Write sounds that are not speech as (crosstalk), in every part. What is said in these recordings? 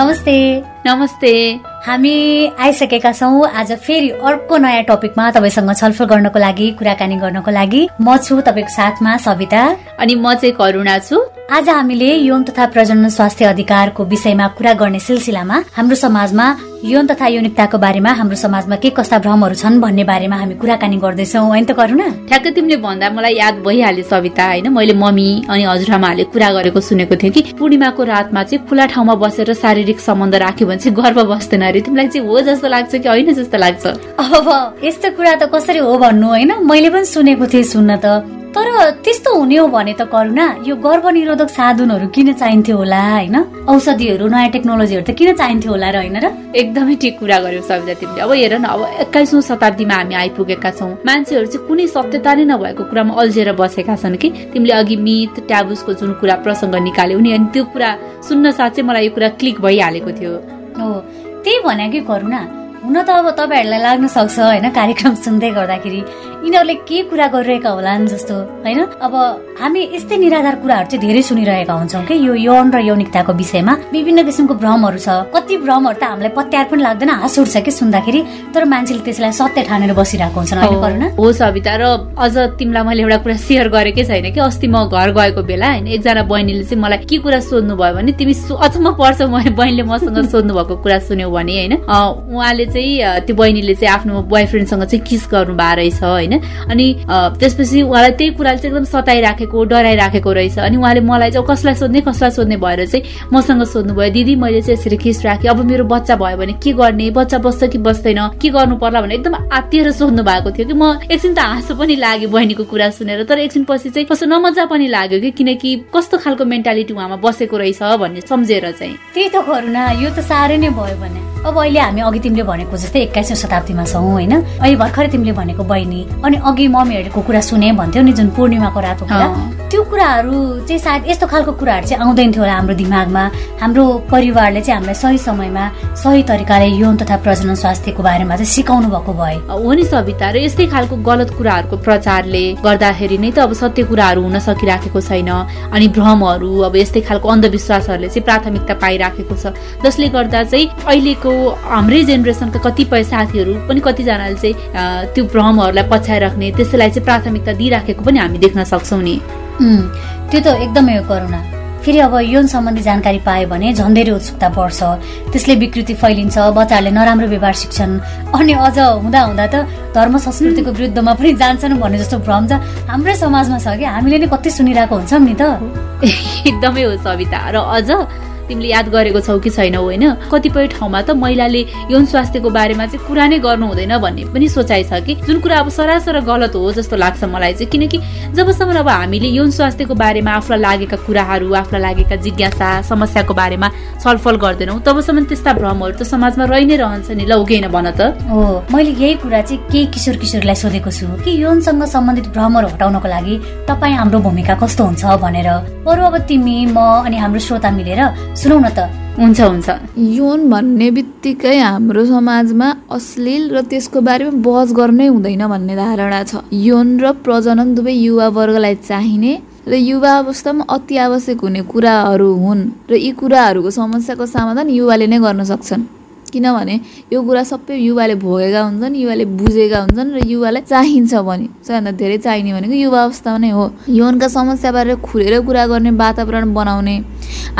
नमस्ते। नमस्ते। हामी आइसकेका छौँ आज फेरि अर्को नयाँ टपिकमा तपाईँसँग छलफल गर्नको लागि कुराकानी गर्नको लागि। म छु तपाईँको साथमा सविता। अनि म चाहिँ करुणा छु। आज हामीले यौन तथा प्रजनन स्वास्थ्य अधिकारको विषयमा कुरा गर्ने सिलसिलामा हाम्रो समाजमा यौन तथा यौनिकताको बारेमा हाम्रो समाजमा के कस्ता भ्रमहरू छन् भन्ने बारेमा हामी कुराकानी गर्दैछौँ। होइन त करुणा? ठ्याक्कै तिमीले भन्दा मलाई याद भइहाल्यो सविता होइन? मैले मम्मी अनि हजुरआमाहरूले कुरा गरेको सुनेको थिएँ कि पूर्णिमाको रातमा चाहिँ खुला ठाउँमा बसेर शारीरिक सम्बन्ध राख्यो भने चाहिँ गर्व बस्दैन अरे। तिमीलाई चाहिँ हो जस्तो लाग्छ कि होइन जस्तो लाग्छ? अब यस्तो कुरा त कसरी हो भन्नु होइन? मैले पनि सुनेको थिएँ सुन्न त। तर त्यस्तो हुने हो भने त करुणा यो गर्भनिरोधक साधनहरू किन चाहिन्थ्यो होला होइन? औषधिहरू नयाँ टेक्नोलोजीहरू त किन चाहिन्थ्यो होला र होइन र? एकदमै ठिक कुरा गर्यो सविता तिमीले। अब हेर न अब एक्काइसौँ शताब्दीमा हामी आइपुगेका छौँ। मान्छेहरू चाहिँ कुनै सत्यता नै नभएको कुरामा अल्झेर बसेका छन् कि? तिमीले अघि मित ट्याबुसको जुन कुरा प्रसङ्ग निकाल्यौ नि अनि त्यो कुरा सुन्न साथ चाहिँ मलाई यो कुरा क्लिक भइहालेको थियो। हो त्यही भने कि करुणा। हुन त अब तपाईँहरूलाई लाग्न सक्छ होइन कार्यक्रम सुन्दै गर्दाखेरि। यिनीहरूले के कुरा गरिरहेका होलान् जस्तो होइन? अब हामी यस्तै निराधार कुराहरू चाहिँ धेरै सुनिरहेका हुन्छौँ कि? यो यौन र यौनिकताको विषयमा विभिन्न किसिमको भ्रमहरू छ। कति भ्रमहरू त हामीलाई पत्यार पनि लाग्दैन हाँस उठ्छ कि सुन्दाखेरि? तर मान्छेले त्यसलाई सत्य ठानेर बसिरहेको हुन्छन् हो सविता र अझ तिमीलाई मैले एउटा कुरा सेयर गरेकै छैन कि? अस्ति म घर गएको बेला होइन एकजना बहिनीले चाहिँ मलाई के कुरा सोध्नु भयो भने तिमी अचम्म पर्छ बहिनीले मसँग (laughs) सोध्नु भएको कुरा सुन्यौ भने होइन? उहाँले चाहिँ त्यो बहिनीले चाहिँ आफ्नो बोयफ्रेन्डसँग चाहिँ किस गर्नु भएको रहेछ होइन? होइन? अनि त्यसपछि उहाँलाई त्यही कुराले चाहिँ एकदम सताइराखेको डराइराखेको रहेछ। अनि उहाँले मलाई चाहिँ कसलाई सोध्ने कसलाई सोध्ने? भएर चाहिँ मसँग सोध्नुभयो। दिदी मैले चाहिँ यसरी खिस राखेँ? अब मेरो बच्चा भयो भने के गर्ने? बच्चा बस्छ कि बस्दैन? के गर्नु पर्ला भने एकदम आत्तिएर सोध्नु भएको थियो कि म एकछिन त हाँसो पनि लाग्यो बहिनीको कुरा सुनेर। तर एकछिन पछि चाहिँ कस्तो नमजा पनि लाग्यो कि किनकि कस्तो खालको मेन्टालिटी उहाँमा बसेको रहेछ भन्ने सम्झेर चाहिँ। त्यही त करुणा यो त साह्रै नै भयो भने। अब अहिले हामी अघि तिमीले भनेको जस्तै एक्काइसौँ शताब्दीमा छौँ होइन? अहिले भर्खरै तिमीले भनेको बहिनी। अनि अघि मम्मीहरूको कुरा सुने भन्थ्यौ नि जुन पूर्णिमाको रातको कुरा त्यो कुराहरू चाहिँ सायद यस्तो खालको कुराहरू चाहिँ आउँदैन थियो होला हाम्रो दिमागमा। हाम्रो परिवारले चाहिँ हामीलाई सही समयमा सही तरिकाले यौन तथा प्रजनन स्वास्थ्यको बारेमा चाहिँ सिकाउनु भएको भए हो नि सविता र यस्तै खालको गलत कुराहरूको प्रचारले गर्दाखेरि नै त अब सत्य कुराहरू हुन सकिराखेको छैन। अनि भ्रमहरू अब यस्तै खालको अन्धविश्वासहरूले चाहिँ प्राथमिकता पाइराखेको छ। जसले गर्दा चाहिँ अहिलेको हाम्रै जेनेरेसनका कतिपय साथीहरू पनि कतिजनाले चाहिँ त्यो भ्रमहरूलाई पछ्याइराख्ने त्यसैलाई चाहिँ प्राथमिकता दिइराखेको पनि हामी देख्न सक्छौँ नि। त्यो त एकदमै हो करुणा। फेरि अब यौन सम्बन्धी जानकारी पायो भने झन् धेरै उत्सुकता बढ्छ। त्यसले विकृति फैलिन्छ बच्चाहरूले नराम्रो व्यवहार सिक्छन्। अनि अझ हुँदा हुँदा त धर्म संस्कृतिको विरुद्धमा पनि जान्छन् भन्ने जस्तो भ्रम त हाम्रै समाजमा छ कि? हामीले नै कति सुनिरहेको हुन्छौँ नि त। एकदमै हो सविता। र अझ तिमीले याद गरेको छौ कि छैनौ होइन? कतिपय ठाउँमा त महिलाले यौन स्वास्थ्यको बारेमा चाहिँ कुरा नै गर्नु हुँदैन भन्ने पनि सोचाइ छ कि? जुन कुरा अब सरासर गलत हो जस्तो लाग्छ मलाई चाहिँ किनकि जबसम्म अब हामीले यौन स्वास्थ्यको बारेमा आफूलाई लागेका कुराहरू आफूलाई लागेका जिज्ञासा समस्याको बारेमा छलफल गर्दैनौँ तबसम्म त्यस्ता भ्रमहरू त समाजमा रहि नै रहन्छ नि लौकेन भन त। हो मैले यही कुरा चाहिँ केही किशोर किशोरलाई सोधेको छु कि यौनसँग सम्बन्धित भ्रमहरू हटाउनको लागि तपाईँ हाम्रो भूमिका कस्तो हुन्छ भनेर। बरु अब तिमी म अनि हाम्रो श्रोता मिलेर सुनौ न त। हुन्छ हुन्छ। यौन भन्ने बित्तिकै हाम्रो समाजमा अश्लील र त्यसको बारेमा बहस गर्नै हुँदैन भन्ने धारणा छ। यौन र प्रजनन दुवै युवा वर्गलाई चाहिने र युवा अवस्थामा अति आवश्यक हुने कुराहरू हुन् र यी कुराहरूको समस्याको समाधान युवाले नै गर्न सक्छन्। किनभने यो कुरा सबै युवाले भोगेका हुन्छन् युवाले बुझेका हुन्छन् र युवालाई चाहिन्छ भने सबैभन्दा धेरै चाहिने भनेको युवा अवस्थामा नै हो। यौनका समस्याबारे खुलेर कुरा गर्ने वातावरण बनाउने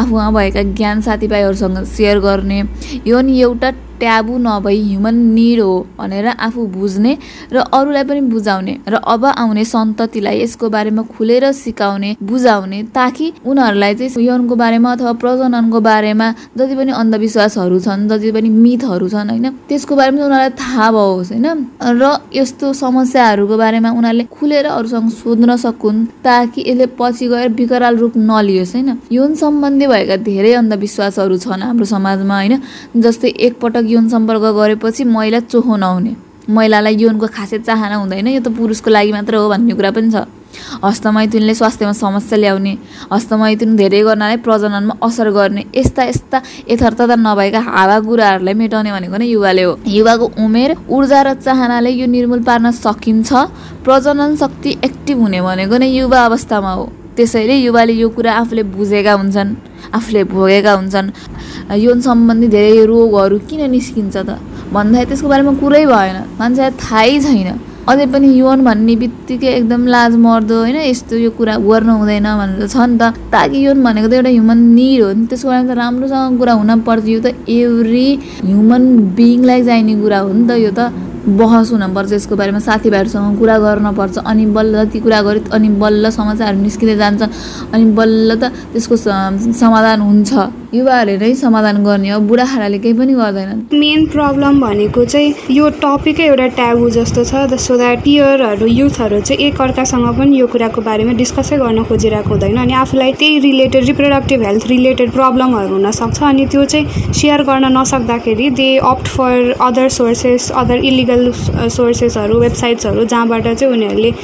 आफूमा भएका ज्ञान साथीभाइहरूसँग सेयर गर्ने यौन एउटा ट्याबु नभई ह्युमन निड हो भनेर आफू बुझ्ने र अरूलाई पनि बुझाउने र अब आउने सन्ततिलाई यसको बारेमा खुलेर सिकाउने बुझाउने ताकि उनीहरूलाई चाहिँ यौनको बारेमा अथवा प्रजननको बारेमा जति पनि अन्धविश्वासहरू छन् जति पनि मिथहरू छन् होइन त्यसको बारेमा उनीहरूलाई थाहा भओस् होइन र यस्तो समस्याहरूको बारेमा उनीहरूले खुलेर अरूसँग सोध्न सकुन् ताकि यसले पछि गएर विकराल रूप नलियोस् होइन। यौन सम्बन्धी भएका धेरै अन्धविश्वासहरू छन् हाम्रो समाजमा होइन जस्तै एकपटक यौन सम्पर्क गरेपछि महिला चोखो नहुने महिलालाई यौनको खासै चाहना हुँदैन यो त पुरुषको लागि मात्र हो भन्ने कुरा पनि छ। हस्तमैथुनले स्वास्थ्यमा समस्या ल्याउने हस्तमैथुन धेरै गर्नाले प्रजननमा असर गर्ने यस्ता यस्ता यथार्थता नभएका हावाकुराहरूलाई मेटाउने भनेको नै युवाले हो। युवाको उमेर ऊर्जा र चाहनाले यो निर्मूल पार्न सकिन्छ। प्रजनन शक्ति एक्टिभ हुने भनेको नै युवा अवस्थामा हो। त्यसैले युवाले यो कुरा आफूले बुझेका हुन्छन् आफूले भोगेका हुन्छन्। यौन सम्बन्धी धेरै रोगहरू किन निस्किन्छ त? भन्दाखेरि त्यसको बारेमा कुरै भएन। मान्छेलाई थाहै छैन। अझै पनि यौन भन्ने बित्तिकै एकदम लाज मर्दो होइन यस्तो यो कुरा गर्नु हुँदैन भनेर छ नि त। ताकि यौन भनेको त एउटा ह्युमन निड हो नि। त्यसको बारेमा त राम्रोसँग कुरा हुन पर्छ यो त एभ्री ह्युमन बिङलाई चाहिने कुरा हो नि त यो त। बहस हुनपर्छ यसको बारेमा साथीभाइहरूसँग कुरा गर्नपर्छ अनि बल्ल ती कुरा गरी अनि बल्ल समस्याहरू निस्किँदै जान्छ अनि बल्ल त त्यसको समाधान हुन्छ। युवाहरूले नै समाधान गर्ने हो बुढाखाडाले केही पनि गर्दैनन्। मेन प्रब्लम भनेको चाहिँ यो टपिकै एउटा ट्याबु जस्तो छ सो द्याट पियरहरू युथहरू चाहिँ एकअर्कासँग पनि यो कुराको बारेमा डिस्कसै गर्न खोजिरहेको हुँदैन अनि आफूलाई त्यही रिलेटेड रिप्रोडक्टिभ हेल्थ रिलेटेड प्रब्लमहरू हुनसक्छ अनि त्यो चाहिँ सेयर गर्न नसक्दाखेरि they opt for other sources other illegal legal सोर्सेसहरू वेबसाइट्सहरू जहाँबाट चाहिँ उनीहरूले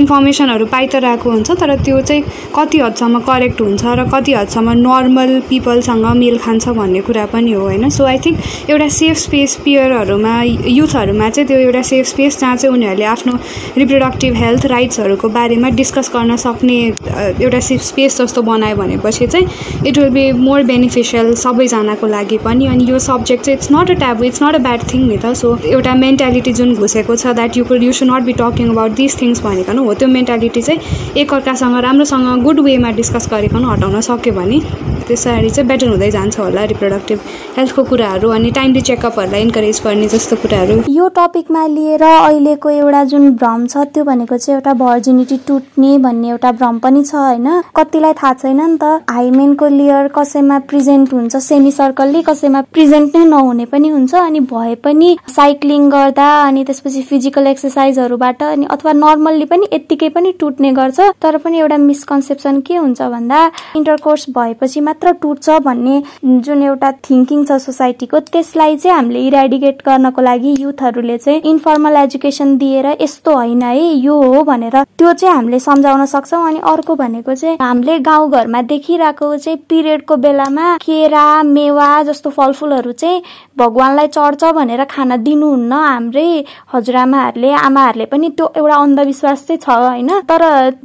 इन्फर्मेसनहरू पाइ त रहेको हुन्छ तर त्यो चाहिँ कति हदसम्म करेक्ट हुन्छ र कति हदसम्म नर्मल पिपलसँग मेल खान्छ भन्ने कुरा पनि हो होइन? सो आई थिङ्क एउटा सेफ स्पेस पियरहरूमा युथहरूमा चाहिँ त्यो एउटा सेफ स्पेस जहाँ चाहिँ उनीहरूले आफ्नो रिप्रोडक्टिभ हेल्थ राइट्सहरूको बारेमा डिस्कस गर्न सक्ने एउटा सेफ स्पेस जस्तो बनायो भनेपछि चाहिँ it will be more beneficial सबैजनाको लागि पनि। अनि यो सब्जेक्ट चाहिँ it's not a taboo it's not a bad thing नि त। सो एउटा मेन्टालिटी जुन घुसेको छ that you could you should not be talking about this things भनेको हो त्यो मेन्टालिटी चाहिँ एकअर्कासँग राम्रोसँग गुड वेमा डिस्कस गरिकन हटाउन सक्यो भने त्यसरी चाहिँ बेटर हुँदै जान्छ होला रिप्रोडक्टिभ हेल्थको कुराहरू अनि टाइमली चेकअपहरूलाई इन्करेज गर्ने जस्तो कुराहरू। यो टपिकमा लिएर अहिलेको एउटा जुन भ्रम छ त्यो भनेको चाहिँ एउटा भर्जिनिटी टुट्ने भन्ने एउटा भ्रम पनि छ होइन? कतिलाई थाहा छैन नि त? हाइमेनको लेयर कसैमा प्रेजेन्ट हुन्छ सेमी सर्कलले कसैमा प्रेजेन्ट नै नहुने पनि हुन्छ अनि भए पनि साइक्लिङ गर्दा अनि त्यसपछि फिजिकल एक्सर्साइजहरूबाट अनि अथवा नर्मल्ली पनि यत्तिकै पनि टुट्ने गर्छ तर पनि एउटा मिसकन्सेप्सन के हुन्छ भन्दा इन्टरकोर्स भएपछि मात्र टुट्छ भन्ने जुन एउटा थिङ्किङ छ सोसाइटीको त्यसलाई चाहिँ हामीले इराडिकेट गर्नको लागि युथहरूले चाहिँ इन्फर्मल एजुकेसन दिएर यस्तो होइन है यो हो भनेर त्यो चाहिँ हामीले सम्झाउन सक्छौँ। अनि अर्को भनेको चाहिँ हामीले गाउँघरमा देखिरहेको चाहिँ पिरियडको बेलामा केरा मेवा जस्तो फलफुलहरू चाहिँ भगवान्लाई चढ्छ भनेर खाना दिनुहुन्न हाम्रै हजुरआमाहरूले आमाहरूले पनि त्यो एउटा अन्धविश्वास चाहिँ छ होइन। तर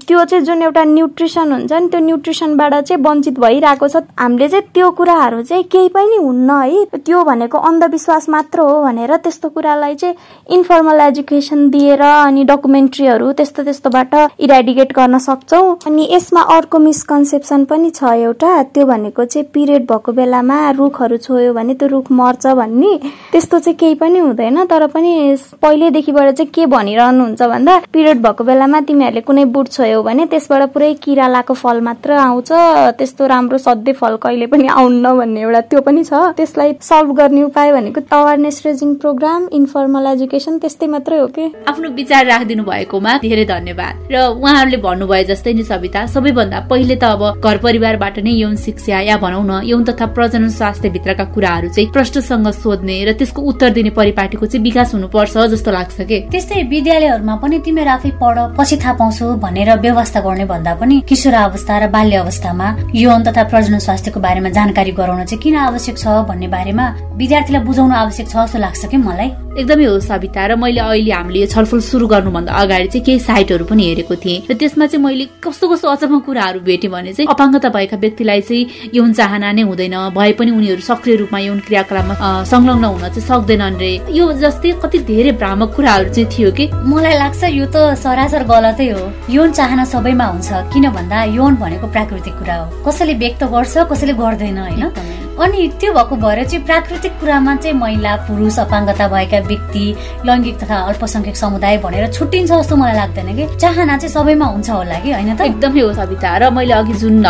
त्यो चाहिँ जुन एउटा न्युट्रिसन हुन्छ नि त्यो न्युट्रिसनबाट चाहिँ वञ्चित भइरहेको छ। हामीले चाहिँ त्यो कुराहरू चाहिँ केही पनि हुन्न है। त्यो भनेको अन्धविश्वास मात्र हो भनेर त्यस्तो कुरालाई चाहिँ इन्फर्मल एजुकेसन दिएर अनि डकुमेन्ट्रीहरू त्यस्तो त्यस्तोबाट इराडिकेट गर्न सक्छौँ। अनि यसमा अर्को मिसकन्सेप्सन पनि छ एउटा त्यो भनेको चाहिँ पिरियड भएको बेलामा रुखहरू छोयो भने त्यो रुख मर्छ भन्ने। त्यस्तो चाहिँ केही पनि हुँदैन तर पनि पहिल्यैदेखिबाट चाहिँ के भनिरहनुहुन्छ भन्दा पिरियड भएको बेलामा तिमीहरूले कुनै बुट छोयौ भने त्यसबाट पुरै किरा लाएको फल मात्र आउँछ त्यस्तो राम्रो सधैँ फल कहिले पनि आउन्न भन्ने एउटा त्यो पनि छ। त्यसलाई सल्भ गर्ने उपाय भनेको awareness raising programme informal education त्यस्तै मात्रै हो कि? आफ्नो विचार राखिदिनु भएकोमा धेरै धन्यवाद। र उहाँहरूले भन्नुभयो जस्तै नि सविता सबैभन्दा पहिले त अब घर परिवारबाट नै यौन शिक्षा या भनौँ न यौन तथा प्रजनन स्वास्थ्य भित्रका कुराहरू चाहिँ प्रश्नसँग सोध्ने र त्यसको उत्तर दिने परिपाटीको चाहिँ विकास हुनुपर्छ जस्तो लाग्छ कि? त्यस्तै विद्यालयहरूमा पनि तिमीहरू आफै पढ पछि थाहा पाउँछु भनेर व्यवस्था गर्ने भन्दा पनि किशोर अवस्था र बाल्य अवस्थामा यौन तथा प्रजनन स्वास्थ्यको बारेमा जानकारी गराउन चाहिँ किन आवश्यक छ भन्ने बारेमा विद्यार्थीलाई बुझाउनु आवश्यक छ जस्तो लाग्छ कि मलाई? एकदमै हो सविता र मैले अहिले हामीले यो छलफल सुरु गर्नुभन्दा अगाडि चाहिँ केही साइटहरू पनि हेरेको थिएँ र त्यसमा चाहिँ मैले कस्तो कस्तो अचम्म कुराहरू भेटेँ भने चाहिँ अपाङ्गता भएका व्यक्तिलाई चाहिँ यौन चाहना नै हुँदैन भए पनि उनीहरू सक्रिय रूपमा यौन क्रियाकलापमा संलग्न हुन चाहिँ सक्दैनन् रे। यो जस्तै कति धेरै भ्रामक कुराहरू चाहिँ थियो कि? मलाई लाग्छ यो त सरासर गलतै हो। यौन चाहना सबैमा हुन्छ किन भन्दा यौन भनेको प्राकृतिक कुरा हो। कसैले व्यक्त गर्छ कसैले गर्दैन होइन? अनि त्यो भएको भएर चाहिँ प्राकृतिक कुरामा चाहिँ महिला पुरुष अपाङ्गता भएका व्यक्ति लैङ्गिक तथा अल्पसङ्ख्यक समुदाय भनेर छुट्टिन्छ जस्तो मलाई लाग्दैन कि? चाहना चाहिँ सबैमा हुन्छ होला कि होइन त? एकदमै हो सविता। र मैले अघि जुन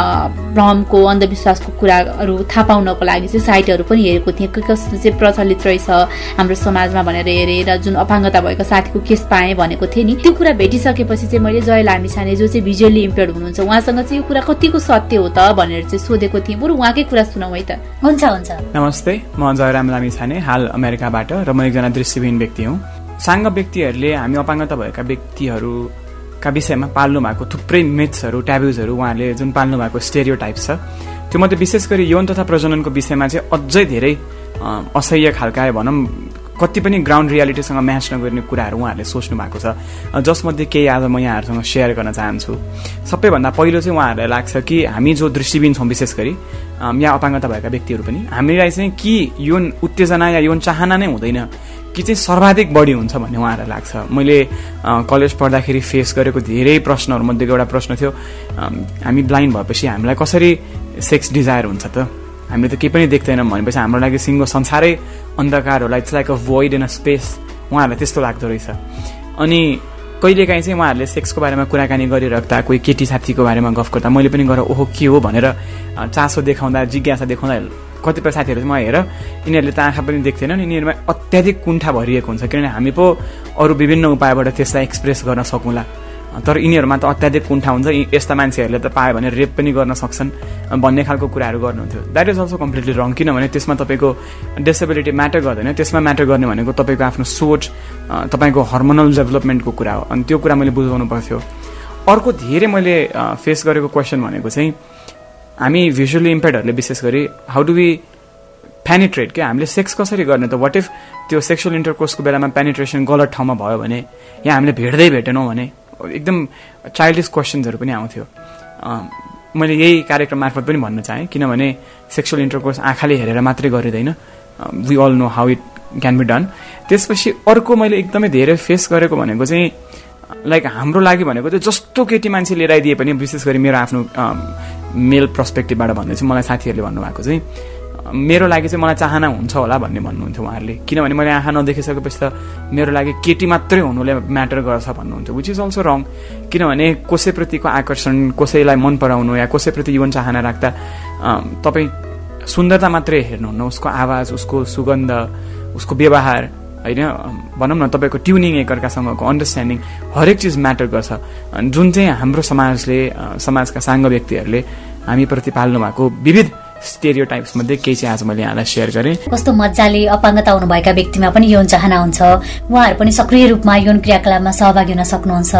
भ्रमको अन्धविश्वासको कुराहरू थाहा पाउनको लागि चाहिँ साइटहरू पनि हेरेको थिएँ। के कस्तो चाहिँ प्रचलित रहेछ हाम्रो समाजमा भनेर हेरेँ र जुन अपाङ्गता भएको साथीको केस पाएँ भनेको थिएँ नि त्यो कुरा भेटिसकेपछि चाहिँ मैले जय लामिछाने जो चाहिँ भिजुअली इम्पेयर्ड हुनुहुन्छ उहाँसँग चाहिँ यो कुरा कतिको सत्य हो त भनेर चाहिँ सोधेको थिएँ। बरु उहाँकै कुरा सुनाउ है त। हुन्छ हुन्छ। नमस्ते म जयराम लामी छाने हाल अमेरिकाबाट र म एकजना दृष्टिविहीन व्यक्ति हुँ। साङ्ग व्यक्तिहरूले हामी अपाङ्गता भएका व्यक्तिहरूका विषयमा पाल्नु भएको थुप्रै मिथ्सहरू ट्याब्युजहरू उहाँहरूले जुन पाल्नु भएको स्टेरियो टाइप छ त्यो मध्ये विशेष गरी यौन तथा प्रजननको विषयमा चाहिँ अझै धेरै असह्य खालका भनौँ कति पनि ग्राउन्ड रियालिटीसँग म्याच नगर्ने कुराहरू उहाँहरूले सोच्नु भएको छ। जसमध्ये केही आज म यहाँहरूसँग सेयर गर्न चाहन्छु। सबैभन्दा पहिलो चाहिँ उहाँहरूलाई लाग्छ कि हामी जो दृष्टिबिन छौँ विशेष गरी या अपाङ्गता भएका व्यक्तिहरू पनि हामीलाई चाहिँ कि यौन उत्तेजना या यौन चाहना नै हुँदैन कि चाहिँ सर्वाधिक बढी हुन्छ भन्ने उहाँहरूलाई लाग्छ। मैले कलेज पढ्दाखेरि फेस गरेको धेरै प्रश्नहरूमध्येको एउटा प्रश्न थियो हामी ब्लाइन्ड भएपछि हामीलाई कसरी सेक्स डिजायर हुन्छ त? हामीले त केही पनि देख्दैनौँ भनेपछि हाम्रो लागि सिङ्गो संसारै अन्धकार होला it's like a void in a space उहाँहरूलाई त्यस्तो लाग्दो रहेछ। अनि कहिलेकाहीँ चाहिँ उहाँहरूले सेक्सको बारेमा कुराकानी गरिराख्दा कोही केटी साथीको बारेमा गफ गर्दा मैले पनि गर ओहो के हो भनेर चासो देखाउँदा जिज्ञासा देखाउँदा कतिपय साथीहरू चाहिँ म हेर यिनीहरूले त आँखा पनि देख्दैनन् यिनीहरूमा अत्याधिक कुण्ठा भरिएको हुन्छ किनभने हामी पो अरू विभिन्न उपायबाट त्यसलाई एक्सप्रेस गर्न सकौँला। तर यिनीहरूमा त अत्याधिक कुण्ठा हुन्छ यस्ता मान्छेहरूले त पायो भने रेप पनि गर्न सक्छन् भन्ने खालको कुराहरू गर्नुहुन्थ्यो। That is also completely wrong किनभने त्यसमा तपाईँको डिसेबिलिटी म्याटर गर्दैन। त्यसमा म्याटर गर्ने भनेको तपाईँको आफ्नो सोच तपाईँको हर्मोनल डेभलपमेन्टको कुरा हो। अनि त्यो कुरा मैले बुझाउनु पर्थ्यो। अर्को धेरै मैले फेस गरेको क्वेसन भनेको चाहिँ हामी भिजुअली इम्पेयर्डहरूले विशेष गरी हाउ डु वी पेनिट्रेट क्या हामीले सेक्स कसरी गर्ने त वाट इफ त्यो सेक्सुअल इन्टरकोर्सको बेलामा पेनिट्रेसन गलत ठाउँमा भयो भने या हामीले भेट्दै भेटेनौँ भने एकदम चाइल्डिस क्वेसन्सहरू पनि आउँथ्यो। मैले यही कार्यक्रम मार्फत पनि भन्न चाहेँ किनभने सेक्सुअल इन्टरकोर्स आँखाले हेरेर मात्रै गरिँदैन। We all know how it can be done त्यसपछि अर्को मैले एकदमै धेरै फेस गरेको भनेको चाहिँ लाइक हाम्रो लागि भनेको चाहिँ जस्तो केटी मान्छे लिएर आइदिए पनि विशेष गरी मेरो आफ्नो मेल पर्सपेक्टिभबाट भन्दैछु मलाई साथीहरूले भन्नुभएको चाहिँ मेरो लागि चाहिँ मलाई चाहना हुन्छ होला भन्ने भन्नुहुन्थ्यो उहाँहरूले। किनभने मैले आँखा नदेखिसकेपछि त मेरो लागि केटी मात्रै हुनुले म्याटर गर्छ भन्नुहुन्थ्यो विच इज अल्सो रङ किनभने कसैप्रतिको आकर्षण कसैलाई मन पराउनु या कसैप्रति जीवन चाहना राख्दा तपाईँ सुन्दरता मात्रै हेर्नुहुन्न उसको आवाज उसको सुगन्ध उसको व्यवहार होइन? भनौँ न तपाईँको ट्युनिङ एकअर्कासँगको अन्डरस्ट्यान्डिङ हरेक चिज म्याटर गर्छ। जुन चाहिँ हाम्रो समाजले समाजका साङ्ग व्यक्तिहरूले हामीप्रति पाल्नु भएको विविध स्टेरियो टाइप्स मध्ये केही चाहिँ आज मैले यहाँलाई सेयर गरेँ। कस्तो मजाले अपाङ्गता हुनुभएका व्यक्तिमा पनि यौन चाहना हुन्छ। उहाँहरू पनि सक्रिय रूपमा यौन क्रियाकलापमा सहभागी हुन सक्नुहुन्छ।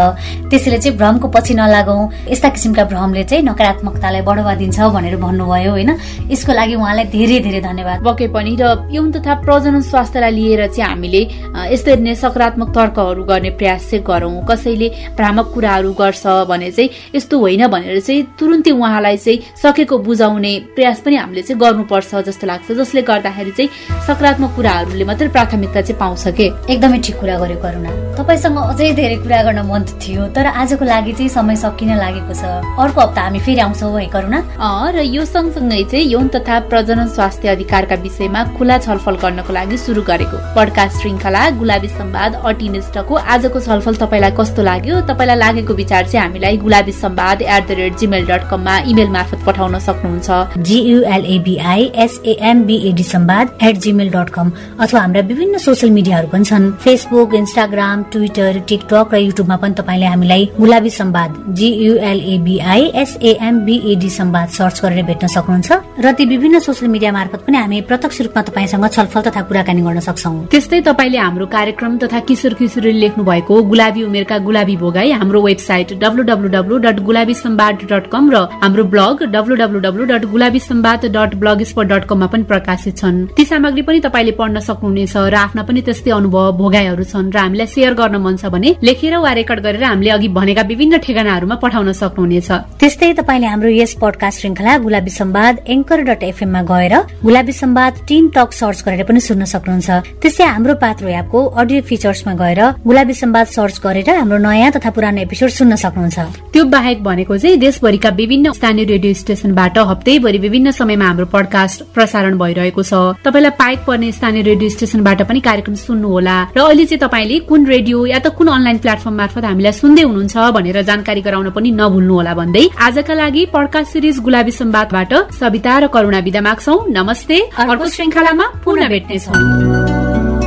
त्यसैले चाहिँ भ्रमको पछि नलागौँ। यस्ता किसिमका भ्रमले चाहिँ नकारात्मकतालाई बढावा दिन्छ भनेर भन्नुभयो होइन? यसको लागि उहाँलाई धेरै धेरै धन्यवाद। पक्कै पनि र यौन तथा प्रजनन स्वास्थ्यलाई लिएर चाहिँ हामीले यस्तै नै सकारात्मक तर्कहरू गर्ने प्रयास चाहिँ गरौँ। कसैले भ्रामक कुराहरू गर्छ भने चाहिँ यस्तो होइन भनेर चाहिँ तुरुन्तै उहाँलाई चाहिँ सकेको बुझाउने प्रयास पनि हामीले चाहिँ गर्नुपर्छ जस्तो लाग्छ जसले गर्दाखेरि चाहिँ सकारात्मक कुराहरूले मात्रै प्राथमिकता चाहिँ पाउँछ कि? एकदमै ठिक कुरा गर्यो करुणा। तपाईँसँग अझै धेरै कुरा गर्न मन थियो तर आजको लागि चाहिँ समय सकिन लागेको छ। अर्को हप्ता हामी फेरि आउँछौँ है करुणा। र यो सँगसँगै चाहिँ यौन तथा प्रजनन स्वास्थ्य अधिकारका विषयमा खुला छलफल गर्नको लागि सुरु गरेको पडकास्ट श्रृङ्खला गुलाबी संवाद अटिनिष्टको आजको छलफल तपाईँलाई कस्तो लाग्यो? तपाईँलाई लागेको विचार चाहिँ हामीलाई Gulabi Samvad at the rate gmail dot कममा इमेल मार्फत पठाउन सक्नुहुन्छ। कम अथवा हाम्रा विभिन्न सोसियल मिडियाहरू पनि छन्। फेसबुक इन्स्टाग्राम ट्विटर टिकटक र युट्युबमा पनि तपाईँले हामीलाई गुलाबी सम्वाद जियुएलएबिआई सम्वाद सर्च गरेर भेट्न सक्नुहुन्छ र ती विभिन्न सोसियल मिडिया मार्फत पनि हामी प्रत्यक्ष रूपमा तपाईँसँग छलफल तथा कुराकानी गर्न सक्छौ। त्यस्तै तपाईँले हाम्रो कार्यक्रम तथा किशोर किशोरीले लेख्नु भएको गुलाबी उमेरका गुलाबी भोगाई हाम्रो website W W W dot Gulabi Samvad dot com र हाम्रो blog W W W dot Gulabi Samvad dot blog spot dot कममा पनि प्रकाशित छन्। ती सामग्री पनि तपाईँले पढ्न सक्नुहुनेछ र आफ्ना पनि त्यस्तै अनुभव भोगाईहरू छन् र हामीलाई सेयर गर्न मन छ भने लेखेर वा रेकर्ड गरेर हामीले अघि भनेका विभिन्न ठेगानाहरूमा पठाउन सक्नुहुनेछ। त्यस्तै तपाईँले हाम्रो यस पडकास्ट श्रृङ्खला गुलाबी सम्वाद एङ्कर डट एफएममा गएर Gulabi Samvad team talk search गरेर पनि सुन्न सक्नुहुन्छ। त्यस्तै हाम्रो पात्रो एपको अडियो फिचर्समा गएर गुलाबी सम्वाद सर्च गरेर हाम्रो नयाँ तथा पुरानो एपिसोड सुन्न सक्नुहुन्छ। त्यो बाहेक भनेको चाहिँ देशभरिका विभिन्न स्थानीय रेडियो स्टेशनबाट हप्तैभरि विभिन्न समयमा हाम्रो पडकास्ट प्रसारण भइरहेको छ। तपाईँलाई पाइक पर्ने स्थानीय रेडियो स्टेशनबाट पनि कार्यक्रम सुन्नुहोला र अहिले चाहिँ तपाईँले कुन रेडियो या त कुन अनलाइन प्लेटफर्म मार्फत हामीलाई सुन्दै हुनुहुन्छ भनेर जानकारी गराउन पनि नभुल्नुहोला भन्दै आजका लागि पडकास्ट सिरिज गुलाबी सम्वादबाट सविता र करुणा विदा माग्छौ। नमस्ते। अर्को श्रृङ्खलामा पुनः भेट्नेछौँ।